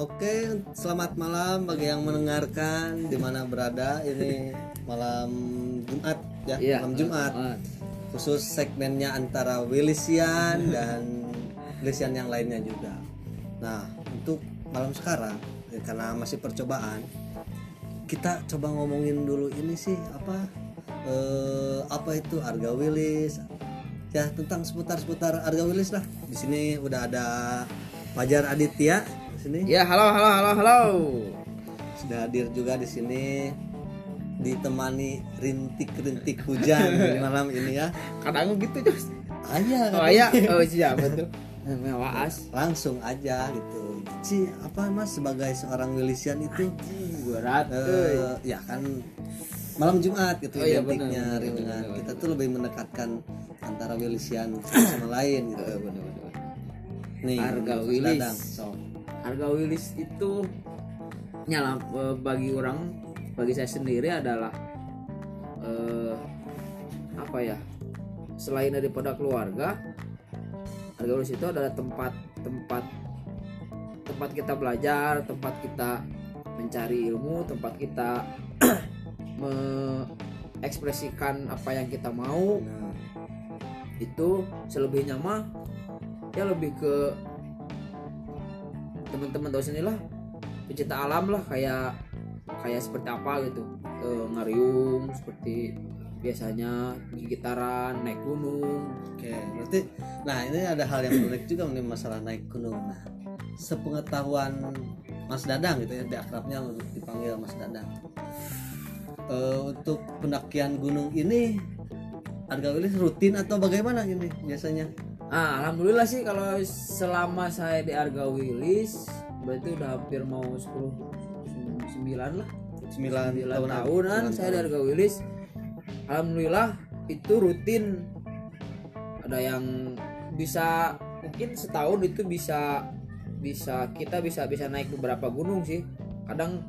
Oke, selamat malam bagi yang mendengarkan di mana berada. Ini malam Jumat ya, Iya, malam Jumat. ah. Khusus segmennya antara Wilisian dan Wilisian yang lainnya juga. Nah, untuk malam sekarang ya, karena masih percobaan, kita coba ngomongin dulu ini sih apa eh, apa itu Arga Wilis ya tentang seputar-seputar Arga Wilis lah. Di sini udah ada Fajar Aditya di sini. Ya, halo, halo, halo, halo. sudah hadir juga di sini ditemani rintik-rintik hujan di malam ini ya. Kadang gitu, Jos. Aja Oh ya, oh siapa tuh? Waas. langsung aja gitu. Si apa Mas sebagai seorang Wilisian itu Berat. eh, ya kan malam Jumat gitu Oh iya, identiknya dengan benar, kita tuh lebih mendekatkan antara Wilisian sama lain gitu. Nih, Harga Wilis. Dadang, sok. Harga Wilis itu nyala eh, bagi orang bagi saya sendiri adalah eh, apa ya? Selain daripada keluarga, Harga Wilis itu adalah tempat tempat tempat kita belajar, tempat kita mencari ilmu, tempat kita mengekspresikan apa yang kita mau Nah, itu selebihnya mah ya lebih ke teman-teman tahu sini lah pecinta alam lah kayak kayak seperti apa gitu e, ngariung seperti biasanya gitaran naik gunung Oke, berarti nah ini ada hal yang menarik juga nih masalah naik gunung. Nah, sepengetahuan Mas Dadang gitu ya, di akrabnya dipanggil Mas Dadang. Eh, untuk pendakian gunung ini harga rutin atau bagaimana ini biasanya? Ah alhamdulillah sih kalau selama saya di Arga Wilis berarti udah hampir mau 10 9 lah. 9 9 tahun tahunan saya di Arga Wilis alhamdulillah itu rutin. Ada yang bisa mungkin setahun itu bisa bisa kita bisa bisa naik beberapa gunung sih. Kadang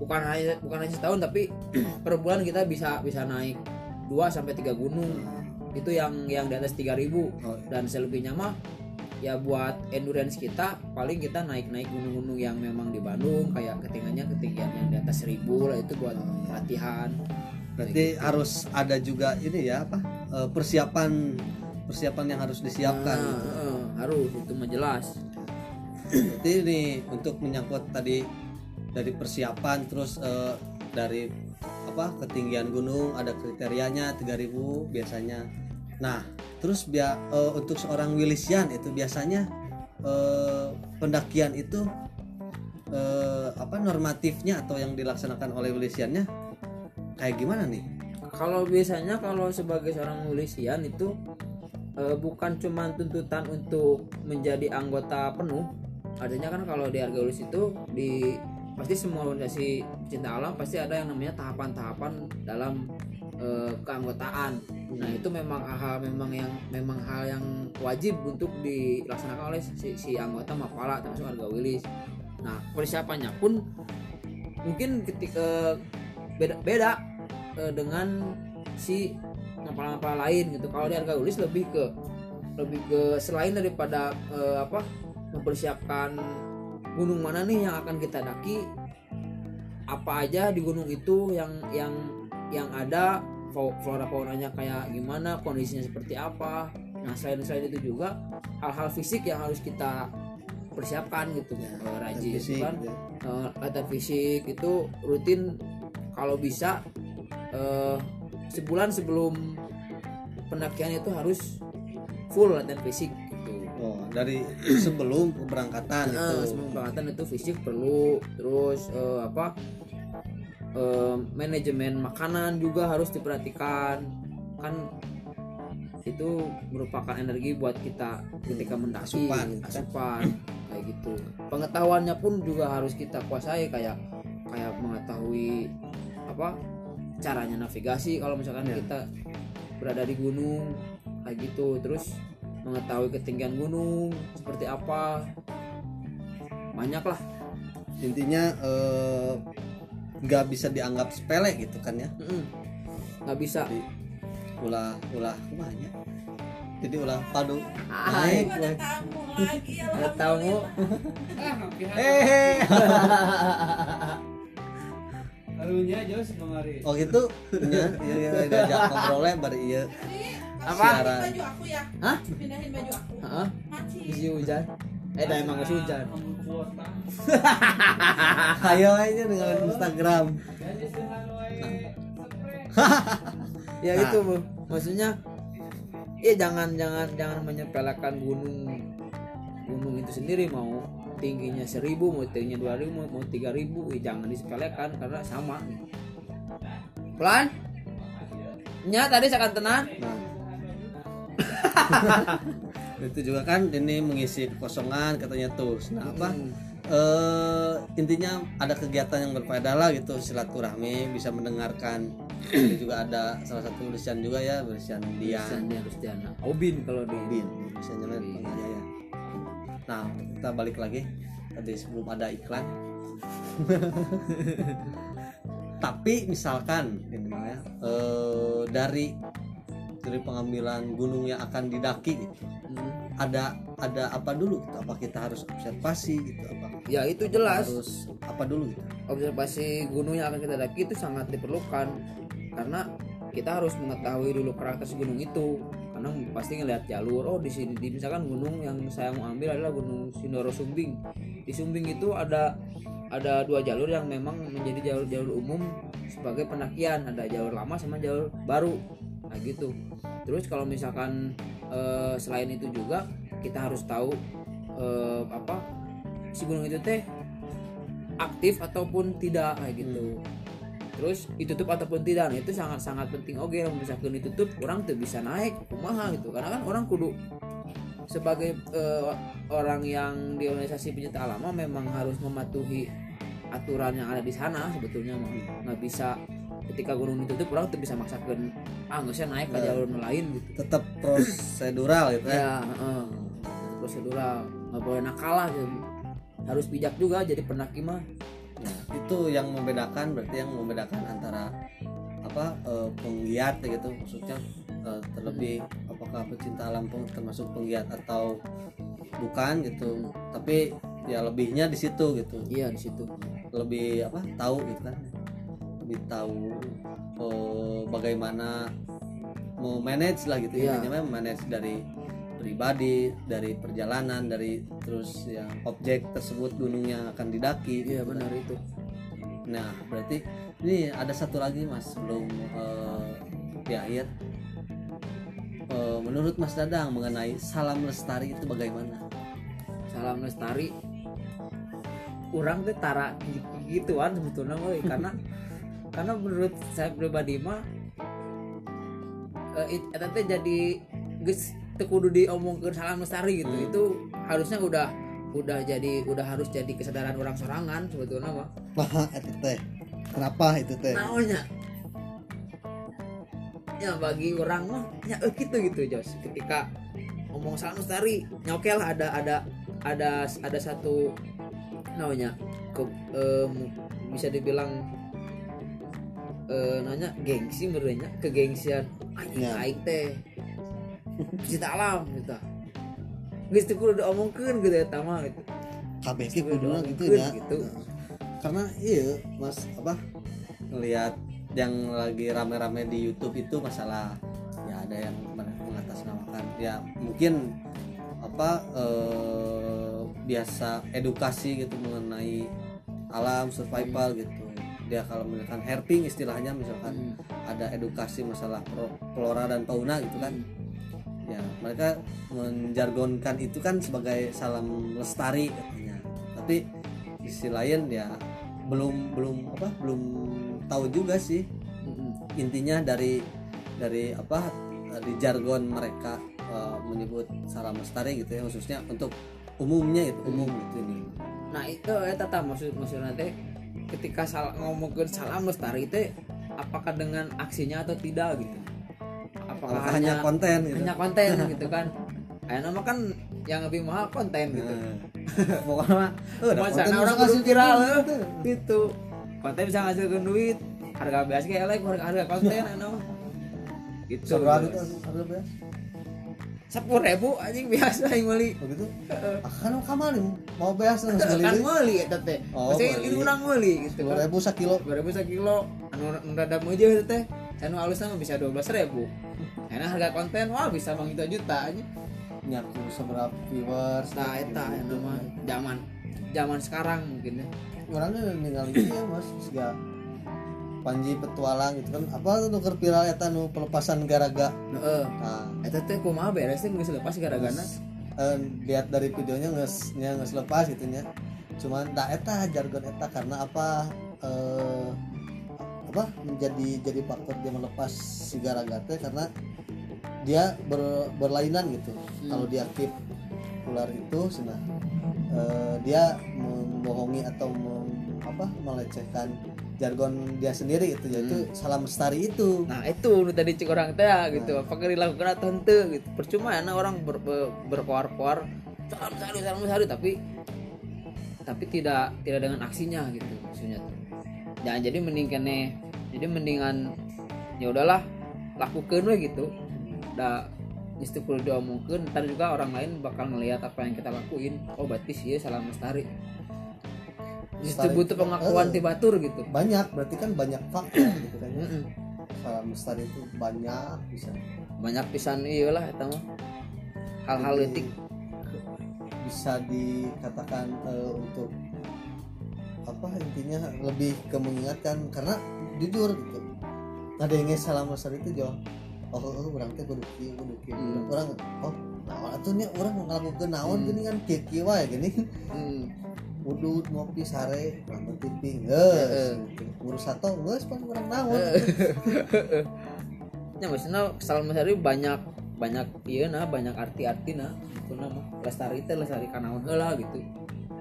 bukan hanya bukan hanya setahun tapi per bulan kita bisa bisa naik 2 sampai tiga gunung itu yang yang di atas 3000 Oh, dan selebihnya mah ya buat endurance kita paling kita naik-naik gunung-gunung yang memang di Bandung kayak ketinggiannya ketinggian yang di atas 1000 lah itu buat latihan. Berarti harus ada juga ini ya apa? eh, persiapan persiapan yang harus disiapkan Nah, gitu. eh, harus itu mah jelas. Berarti ini untuk menyangkut tadi dari persiapan terus eh, dari apa ketinggian gunung ada kriterianya 3000 biasanya. Nah, terus bia, eh, untuk seorang Wilisian itu biasanya eh, pendakian itu eh, apa normatifnya atau yang dilaksanakan oleh Wilisiannya kayak gimana nih? kalau biasanya kalau sebagai seorang milisian itu eh, bukan cuma tuntutan untuk menjadi anggota penuh adanya kan kalau di Argaulus itu di pasti semua organisasi pecinta alam pasti ada yang namanya tahapan-tahapan dalam eh, keanggotaan. Nah itu memang hal memang yang memang hal yang wajib untuk dilaksanakan oleh si, si anggota Mapala termasuk Arga Wilis nah persiapannya pun mungkin ketika beda beda eh, dengan si mapala-mapala lain gitu. Kalau di harga ulis lebih ke lebih ke selain daripada eh, apa mempersiapkan gunung mana nih yang akan kita daki? Apa aja di gunung itu yang yang yang ada? Flora faunanya kayak gimana? Kondisinya seperti apa? Nah selain selain itu juga hal-hal fisik yang harus kita persiapkan gitu Eh, rajin gitu Fisik, kan. ya. eh, latihan fisik itu rutin kalau bisa eh, sebulan sebelum pendakian itu harus full latihan fisik. Oh, dari sebelum keberangkatan itu. Nah, sebelum berangkatan itu fisik perlu terus eh, apa eh, manajemen makanan juga harus diperhatikan kan itu merupakan energi buat kita ketika mendaki Asupan, kan? asupan kayak gitu pengetahuannya pun juga harus kita kuasai kayak kayak mengetahui apa caranya navigasi kalau misalkan Ya. kita berada di gunung kayak gitu terus mengetahui ketinggian gunung seperti apa. Banyak lah Intinya eh, nggak bisa dianggap sepele gitu kan ya. Nggak bisa. Jadi ulah ulah kumanya jadi ulah padu. Ay. naik ada tamu lagi ya Ada. Tamu hehe Harunya Jos kemari. oh gitu? Nya iya iya diajak ngobrolnya bari iya Apa? siaran baju aku ya Hah? pindahin baju aku Heeh. Isi hujan. Eh, dah emang masih hujan. Ayo aja dengan Instagram Ya Nah. itu, Bu. Maksudnya ya jangan jangan jangan menyepelekan gunung gunung itu sendiri mau tingginya seribu mau tingginya dua ribu mau tiga ribu ya jangan disepelekan karena sama pelan nya tadi saya tenan nah itu juga kan ini mengisi kekosongan katanya tuh nah apa? Hmm. eh intinya ada kegiatan yang berfaedah lah gitu silaturahmi bisa mendengarkan. Ini juga ada salah satu tulisan juga ya tulisan Dian. Harus Diana Obin kalau di Bin biasanya kan panggilnya ya nah kita balik lagi. Tadi sebelum ada iklan. Tapi misalkan ini ya eh, dari dari pengambilan gunung yang akan didaki gitu. Hmm. ada ada apa dulu gitu? Apa kita harus observasi gitu? Apa ya itu jelas. harus apa dulu gitu? Observasi gunung yang akan kita daki itu sangat diperlukan. Karena kita harus mengetahui dulu karakter gunung itu. Karena pasti ngelihat jalur oh di sini di misalkan gunung yang saya mau ambil adalah gunung Sindoro Sumbing. Di Sumbing itu ada ada dua jalur yang memang menjadi jalur-jalur umum sebagai pendakian. Ada jalur lama sama jalur baru nah gitu. Terus kalau misalkan eh, selain itu juga kita harus tahu eh, apa si gunung itu teh aktif ataupun tidak kayak gitu. Terus ditutup ataupun tidak nah, itu sangat sangat penting. Oke kalau misalkan ditutup orang tuh bisa naik kumaha gitu. Karena kan orang kudu sebagai eh, orang yang di organisasi pencinta alam memang harus mematuhi aturan yang ada di sana sebetulnya nggak bisa ketika gunung ditutup orang tuh bisa maksakan ah nggak usah naik ke jalur lain gitu. Tetap prosedural gitu ya ya heeh. prosedural. Nggak boleh nakal lah gitu. harus bijak juga jadi pendaki mah. Nah, itu yang membedakan berarti yang membedakan antara apa eh, penggiat gitu maksudnya eh, terlebih apakah pecinta alam pun termasuk penggiat atau bukan gitu. Tapi ya lebihnya di situ gitu. Iya di situ. Lebih apa tahu gitu kan lebih tahu eh, bagaimana mau manage lah gitu Iya. intinya mah manage dari pribadi dari perjalanan dari terus yang objek tersebut gunung yang akan didaki iya gitu kan. benar itu Nah, berarti ini ada satu lagi Mas sebelum eh, di akhir. Eh, menurut Mas Dadang mengenai salam lestari itu bagaimana? salam lestari orang tuh tara gitu- gituan sebetulnya woy. karena karena menurut saya pribadi mah eh, it- eta teh jadi geus teu kudu diomongkeun salam lestari gitu Hmm. itu harusnya udah udah jadi udah harus jadi kesadaran orang sorangan sebetulnya mah Nah, itu teh. Kenapa itu teh? naonnya ya bagi orang mah ya eh, gitu gitu Jos ketika ngomong salam lestari nyokel ada ada ada ada satu namanya ke em, bisa dibilang eh, nanya gengsi merenya kegengsian aing Ya. aing teh cinta alam gitu geus teu kudu diomongkeun gitu eta mah gitu Kudu kudunya gitu ya. gitu. Karena iya, Mas apa? Ngelihat yang lagi rame-rame di YouTube itu masalah ya ada yang mengatasnamakan ya mungkin apa eh, biasa edukasi gitu mengenai alam survival gitu dia kalau misalkan herping istilahnya misalkan Hmm. ada edukasi masalah flora dan fauna gitu kan. Ya mereka menjargonkan itu kan sebagai salam lestari katanya. Tapi sisi lain ya belum belum apa belum tahu juga sih. Mm-mm. intinya dari dari apa di jargon mereka eh, menyebut salam lestari gitu ya khususnya untuk umumnya itu umum gitu ini. Nah itu eta tah maksud maksudnya teh ketika sal ngomongkeun salam lestari teh apakah dengan aksinya atau tidak gitu? Apakah apakah hanya konten gitu. hanya konten gitu kan? Ayo nama kan yang lebih mahal konten gitu. Nah, pokoknya mah, eh, konten orang ngasih viral duit, eh. gitu. Konten bisa ngasilkan duit. Harga biasa kayak like harga, harga konten mah gitu. Itu harga beas? Sepuluh ribu anjing biasa yang beli. Begitu ah, kan kamal nih mau biasa nggak sekali kan beli. teh. Oh, pasti ini urang beli gitu sepuluh kan ribu sakilo dua ribu sekilo anu anu rada aja itu teh. Anu halus mah bisa dua belas ribu. Enak harga konten wah bisa bang juta juta aja nyaku seberapa viewers nah eta nama zaman zaman sekarang mungkin ya. Orangnya ningali ya mas siga Panji petualang gitu kan. Apa tuh nuker viral eta nu pelepasan garaga? Heeh. nah. Eta teh kumaha beres teh geus lepas gara-gara eh, lihat dari videonya nges nya nges lepas gitu nya. Cuman tak eta jargon eta karena apa eh, apa menjadi jadi faktor dia melepas si garaga teh karena dia ber- berlainan gitu. Kalau dia keep ular itu sana eh, dia membohongi atau mem- apa melecehkan jargon dia sendiri itu yaitu salam lestari itu Nah itu tadi cek orang teh gitu. Apakah dilakukan atau gitu. Percuma ya orang ber, ber, berkoar-koar salam sari salam sari tapi tapi tidak tidak dengan aksinya gitu maksudnya tuh. Jangan jadi mending kene jadi mendingan ya udahlah lakukan we gitu. Da justru perlu diomongkeun ntar juga orang lain bakal ngelihat apa yang kita lakuin. Oh berarti sih salam lestari. Justru butuh pengakuan Eh. ti batur gitu. banyak berarti kan banyak faktor gitu kan Mm-mm. salam lestari itu banyak bisa Banyak pisan iya lah mah. Hal-hal etik bisa dikatakan eh, untuk apa intinya lebih ke mengingatkan karena jujur gitu ada yang salam lestari itu jauh oh, oh orang teh kudu kieu kudu kieu Hmm. orang oh nah atunya orang ngelakukeun naon Hmm. gini kan kieu kieu wae gini Hmm. Udut ngopi sare TV Heeh. geus urus satu geus pan urang naon ya maksudnya salam lestari banyak banyak iya nah banyak arti-arti nah. Itu nama lestari teh lestari kanaon heula gitu.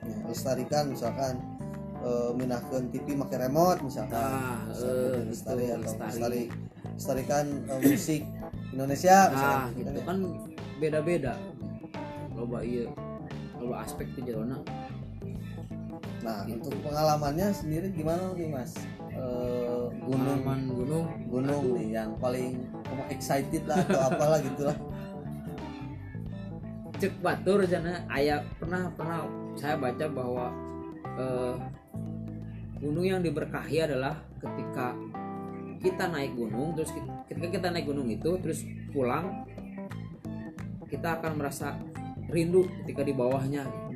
Ya, lestarikan misalkan eh, minahkeun TV make remote misalkan. Ah, Misalkan eh, lestari gitu, atau lestari. lestari. Lestarikan eh, musik Indonesia nah misalkan gitu kan beda-beda. Loba iya loba aspek jerona nah gitu. untuk pengalamannya sendiri gimana nih mas? Eh, gunung. Pengalaman gunung? Gunung nih yang paling excited lah atau apalah gitulah cek batur jana ayah pernah pernah saya baca bahwa eh, gunung yang diberkahi adalah ketika kita naik gunung terus kita- ketika kita naik gunung itu terus pulang kita akan merasa rindu ketika di bawahnya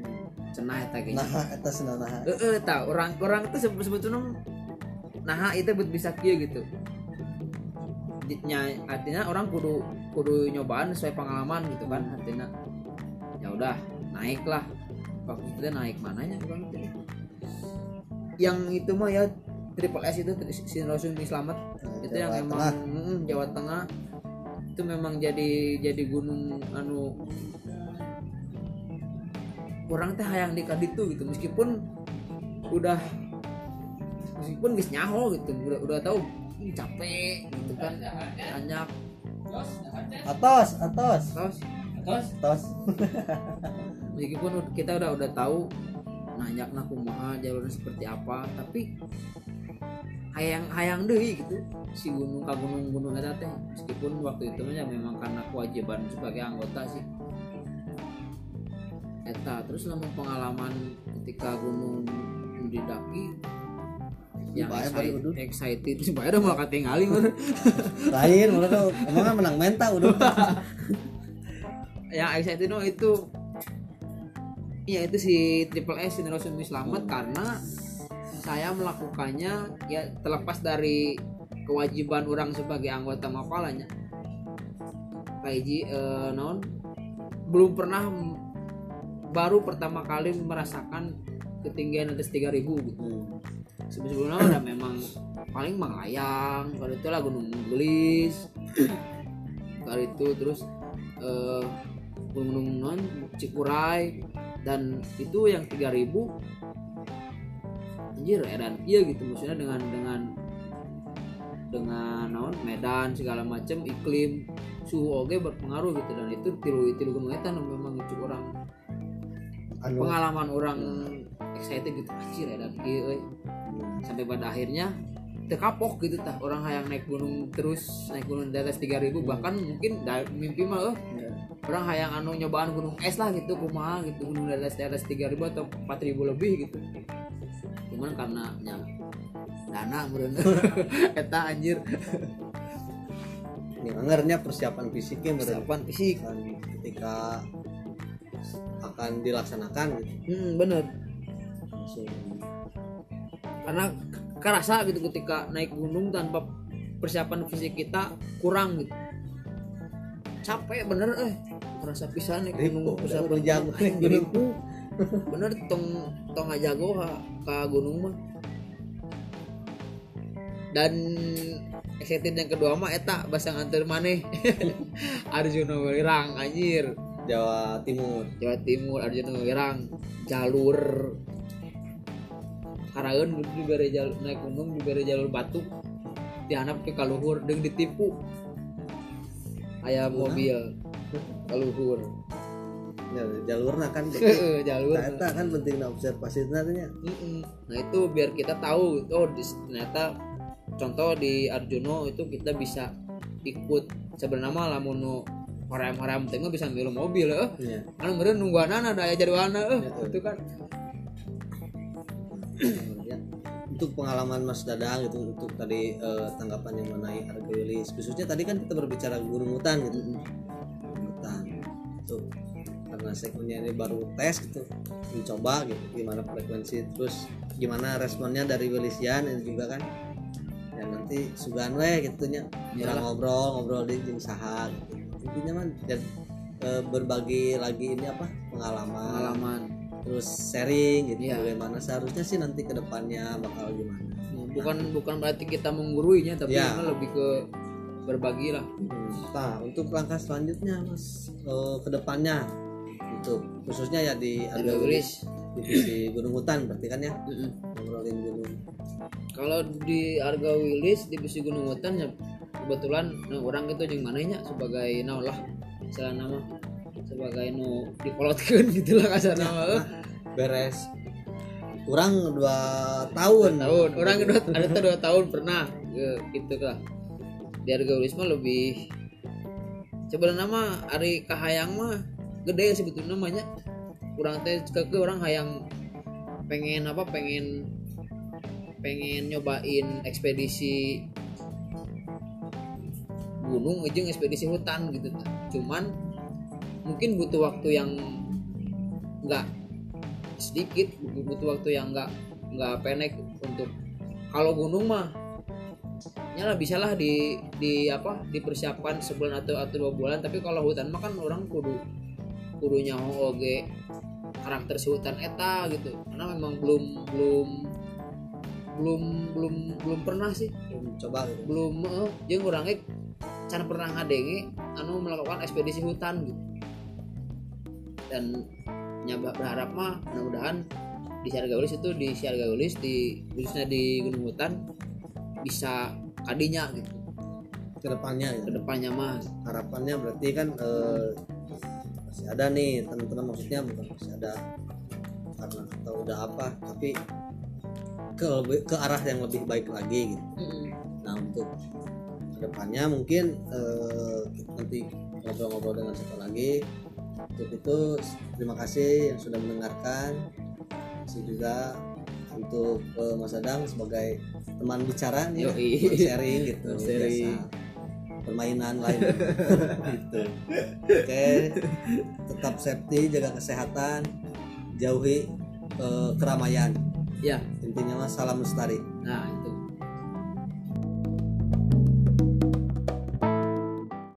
cenah eta kayaknya. Nah eta cenah nah eh tak orang orang itu sebut sebetulnya nah itu buat bisa kia gitu. Nya- artinya orang kudu kudu nyobaan sesuai pengalaman gitu kan artinya. Ya udah naik lah. Waktu itu teh naik mananya orang teh yang itu mah ya triple S itu Sinrosun Islamet itu yang memang Tengah. mm, Jawa Tengah. Itu memang jadi jadi gunung anu orang teh hayang di kaditu gitu. Meskipun udah meskipun geus nyaho gitu udah udah tahu "Ih, capek gitu kan. Banyak atas atas terus Terus atas meskipun kita udah udah tahu nanya nah kumaha jalurnya seperti apa tapi hayang hayang deh gitu. Si gunung ka gunung gunung eta teh meskipun waktu itu ya memang karena kewajiban sebagai anggota sih eta terus lama pengalaman ketika gunung didaki yang excited, excited si Bae udah mau katingali mah lain menurut lu emangnya menang mental udah yang excited no itu ya itu si Triple S Sinrosun Slamet karena saya melakukannya ya terlepas dari kewajiban orang sebagai anggota mapalanya. Pak Iji eh, non belum pernah baru pertama kali merasakan ketinggian atas 3000 gitu. Sebelumnya udah memang paling Manglayang kalau itu lah Gunung Gelis. Kali itu terus eh, gunung non Cikuray dan itu yang 3000 anjir edan. Iya gitu maksudnya dengan dengan dengan naon? Medan segala macam iklim suhu oge berpengaruh gitu. Dan itu tilu tilu gunung eta nu memang cukup orang pengalaman orang excited gitu anjir ieu euy sampai pada akhirnya terkapok gitu tah. Orang hayang naik gunung terus naik gunung di atas 3000 bahkan mungkin da- mimpi mah eh orang hayang anu nyobaan gunung es lah gitu kumaha gitu gunung di atas di atas 3000 atau 4000 lebih gitu. Cuman karena nya dana meureun eta anjir. Ini ngernya persiapan fisiknya persiapan fisik. Ketika akan dilaksanakan gitu. Hmm, bener. Karena kerasa gitu ketika naik gunung tanpa persiapan fisik kita kurang gitu. Capek bener eh merasa pisan naik gunung persiapan udah jago naik gunung. bener tong tong aja jago ka, ka gunung mah. Dan excited yang kedua mah eta basang antar maneh. Arjuna Wirang anjir Jawa Timur. Jawa Timur Arjuna jalur. Karaeun di bare jalur naik gunung di bare jalur batu. Dihanap ke kaluhur jeung ditipu. Aya mobil kaluhur. Ya, jalurna kan. Heeh, jalur Nah, eta kan penting observasi Mm-mm. nah itu biar kita tahu oh di- ternyata contoh di Arjuno itu kita bisa ikut. Sebenarnya lamun nu horam-horam teh bisa milu mobil eh. Ya. anu meureun nungguanana da aya jadwalna eh. Ya, tuh. itu kan. Untuk pengalaman Mas Dadang gitu untuk tadi eh, tanggapan yang mengenai harga rilis. Khususnya tadi kan kita berbicara gunung hutan gitu. Gunung hutan itu karena segmennya ini baru tes gitu mencoba gitu gimana frekuensi terus gimana responnya dari Wilisian itu juga kan. Ya nanti sugan we gitu nya Iyalah. ngobrol ngobrol di jeung saha gitu. Intinya mah dan eh, berbagi lagi ini apa pengalaman. Pengalaman. Terus sharing gitu Iya. bagaimana seharusnya sih nanti ke depannya bakal gimana. Bukan bukan berarti kita mengguruinya tapi Ya. lebih ke berbagi lah. Nah untuk langkah selanjutnya mas eh, ke depannya untuk khususnya ya di Arga wilis divisi gunung hutan berarti kan ya. Gunung. Kalau di Arga Wilis di Besi Gunung Hutan ya kebetulan nah, orang itu yang mananya sebagai nah lah salah nama. Sebagai nu dikolotkeun gitu lah kasar nama eh. beres. Kurang dua tahun. Tahun. Orang dua, ada tuh dua tahun pernah ya, gitu lah di Arga Wilis mah lebih sebenarnya mah Ari Kahayang mah gede sebetulnya namanya. Kurang teh ke orang hayang pengen apa pengen pengen nyobain ekspedisi gunung ujung ekspedisi hutan gitu cuman mungkin butuh waktu yang nggak sedikit butuh waktu yang nggak nggak pendek untuk kalau gunung mah nyala bisa lah di di apa dipersiapkan sebulan atau atau dua bulan. Tapi kalau hutan mah kan orang kudu kudu nyaho oge karakter si hutan eta gitu. Karena memang belum belum belum belum belum pernah sih coba gitu. belum eh, jeung orangnya can pernah ngadenge anu melakukan ekspedisi hutan gitu dan nyaba berharap mah mudah-mudahan di Siarga Ulis itu di Siarga Ulis di khususnya di Gunung Hutan bisa kadinya gitu ke depannya gitu. ke depannya mah harapannya berarti kan eh, masih ada nih teman-teman maksudnya bukan masih ada karena atau udah apa tapi ke ke arah yang lebih baik lagi gitu. Nah untuk ke depannya mungkin kita nanti ngobrol-ngobrol dengan siapa lagi untuk itu terima kasih yang sudah mendengarkan. Kasih juga untuk eh, Mas Adang sebagai teman bicara nih Yoi. sharing gitu Sharing. biasa. permainan lain. Gitu. Oke. Tetap safety jaga kesehatan jauhi eh, keramaian ya. Intinya mah salam lestari. Nah